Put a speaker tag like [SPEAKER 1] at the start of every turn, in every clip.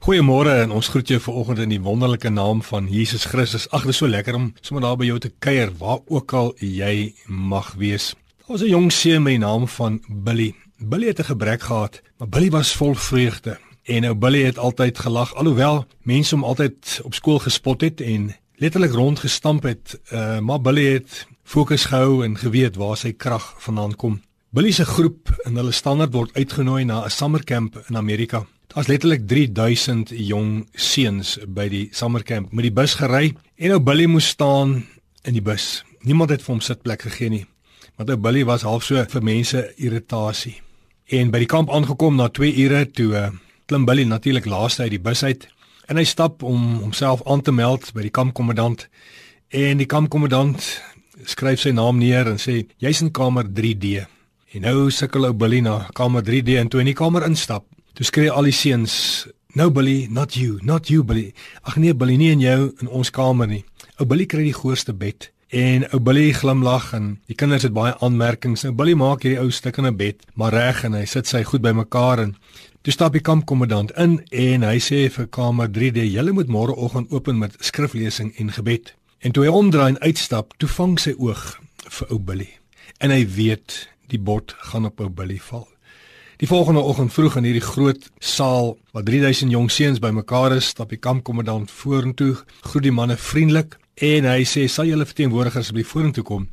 [SPEAKER 1] Goeiemôre en ons groet jou vanoggend in die wonderlike naam van Jesus Christus. Ag, dit is so lekker om sommer daar by jou te kuier waar ook al jy mag wees. Daar was 'n jong seun met die naam van Billy. Billy het 'n gebrek gehad, maar Billy was vol vreugde. En nou Billy het altyd gelag alhoewel mense hom altyd op skool gespot het en letterlik rondgestamp het. Uh, maar Billy het fokus gehou en geweet waar sy krag vandaan kom. Billy se groep in hulle standaard word uitgenooi na 'n summerkamp in Amerika. Daar's letterlik 3000 jong seuns by die summerkamp met die bus gery en ou Billy moes staan in die bus. Niemand het vir hom sitplek gegee nie. Want ou Billy was half so vir mense irritasie. En by die kamp aangekom na 2 ure toe uh, klim Billy natuurlik laaste uit die bus uit en hy stap om homself aan te meld by die kampkommandant en die kampkommandant skryf sy naam neer en sê jy's in kamer 3D. En nou sukkel ou Billy na kamer 3D en toe in die kamer instap Toe skree al die seuns, "No Billy, not you, not you Billy." Ag nee Billy, nie in jou in ons kamer nie. Ou Billy kry die grootste bed en ou Billy glimlag en die kinders het baie aanmerkings. Nou Billy maak hierdie ou stuk in 'n bed, maar reg en hy sit sy goed bymekaar en toe stap die kampkommandant in en hy sê vir kamer 3D, "Julle moet môreoggend open met skriflesing en gebed." En toe hy omdraai en uitstap, toe vang sy oog vir ou Billy. En hy weet die bord gaan op ou Billy val. Die volgende oggend vroeg in hierdie groot saal waar 3000 jong seuns bymekaar is, stap die kampkommandant vorentoe, groet die manne vriendelik en hy sê: "Sal julle verteenwoordigers asseblief vorentoe kom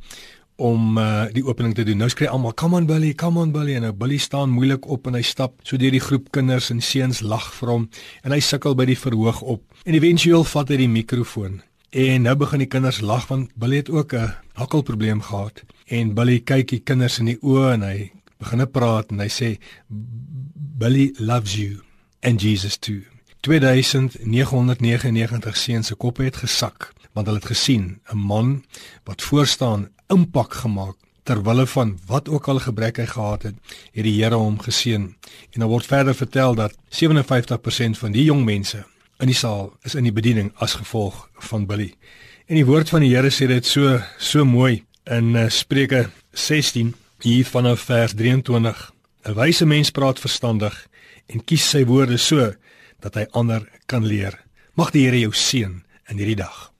[SPEAKER 1] om uh, die opening te doen?" Nou skree almal: "Come on Billy, come on Billy." En nou Billy staan moeilik op en hy stap so deur die groep kinders en seuns lag vir hom en hy sukkel by die verhoog op. En éventueel vat hy die mikrofoon. En nou begin die kinders lag want Billy het ook 'n hakkelprobleem gehad. En Billy kyk die kinders in die oë en hy begin praat en hy sê Billy loves you and Jesus too. 2999 seuns se koppe het gesak want hulle het gesien 'n man wat voor staan impak gemaak ter wille van wat ook al gebrek hy gehad het, het die Here hom geseën. En dan word verder vertel dat 57% van die jong mense in die saal is in die bediening as gevolg van Billy. En die woord van die Here sê dit so so mooi in uh, Spreuke 16 hier vanaf vers 23. 'n Wyse mens praat verstandig en kies sy woorde so dat hy ander kan leer. Mag die Here jou seën in hierdie dag.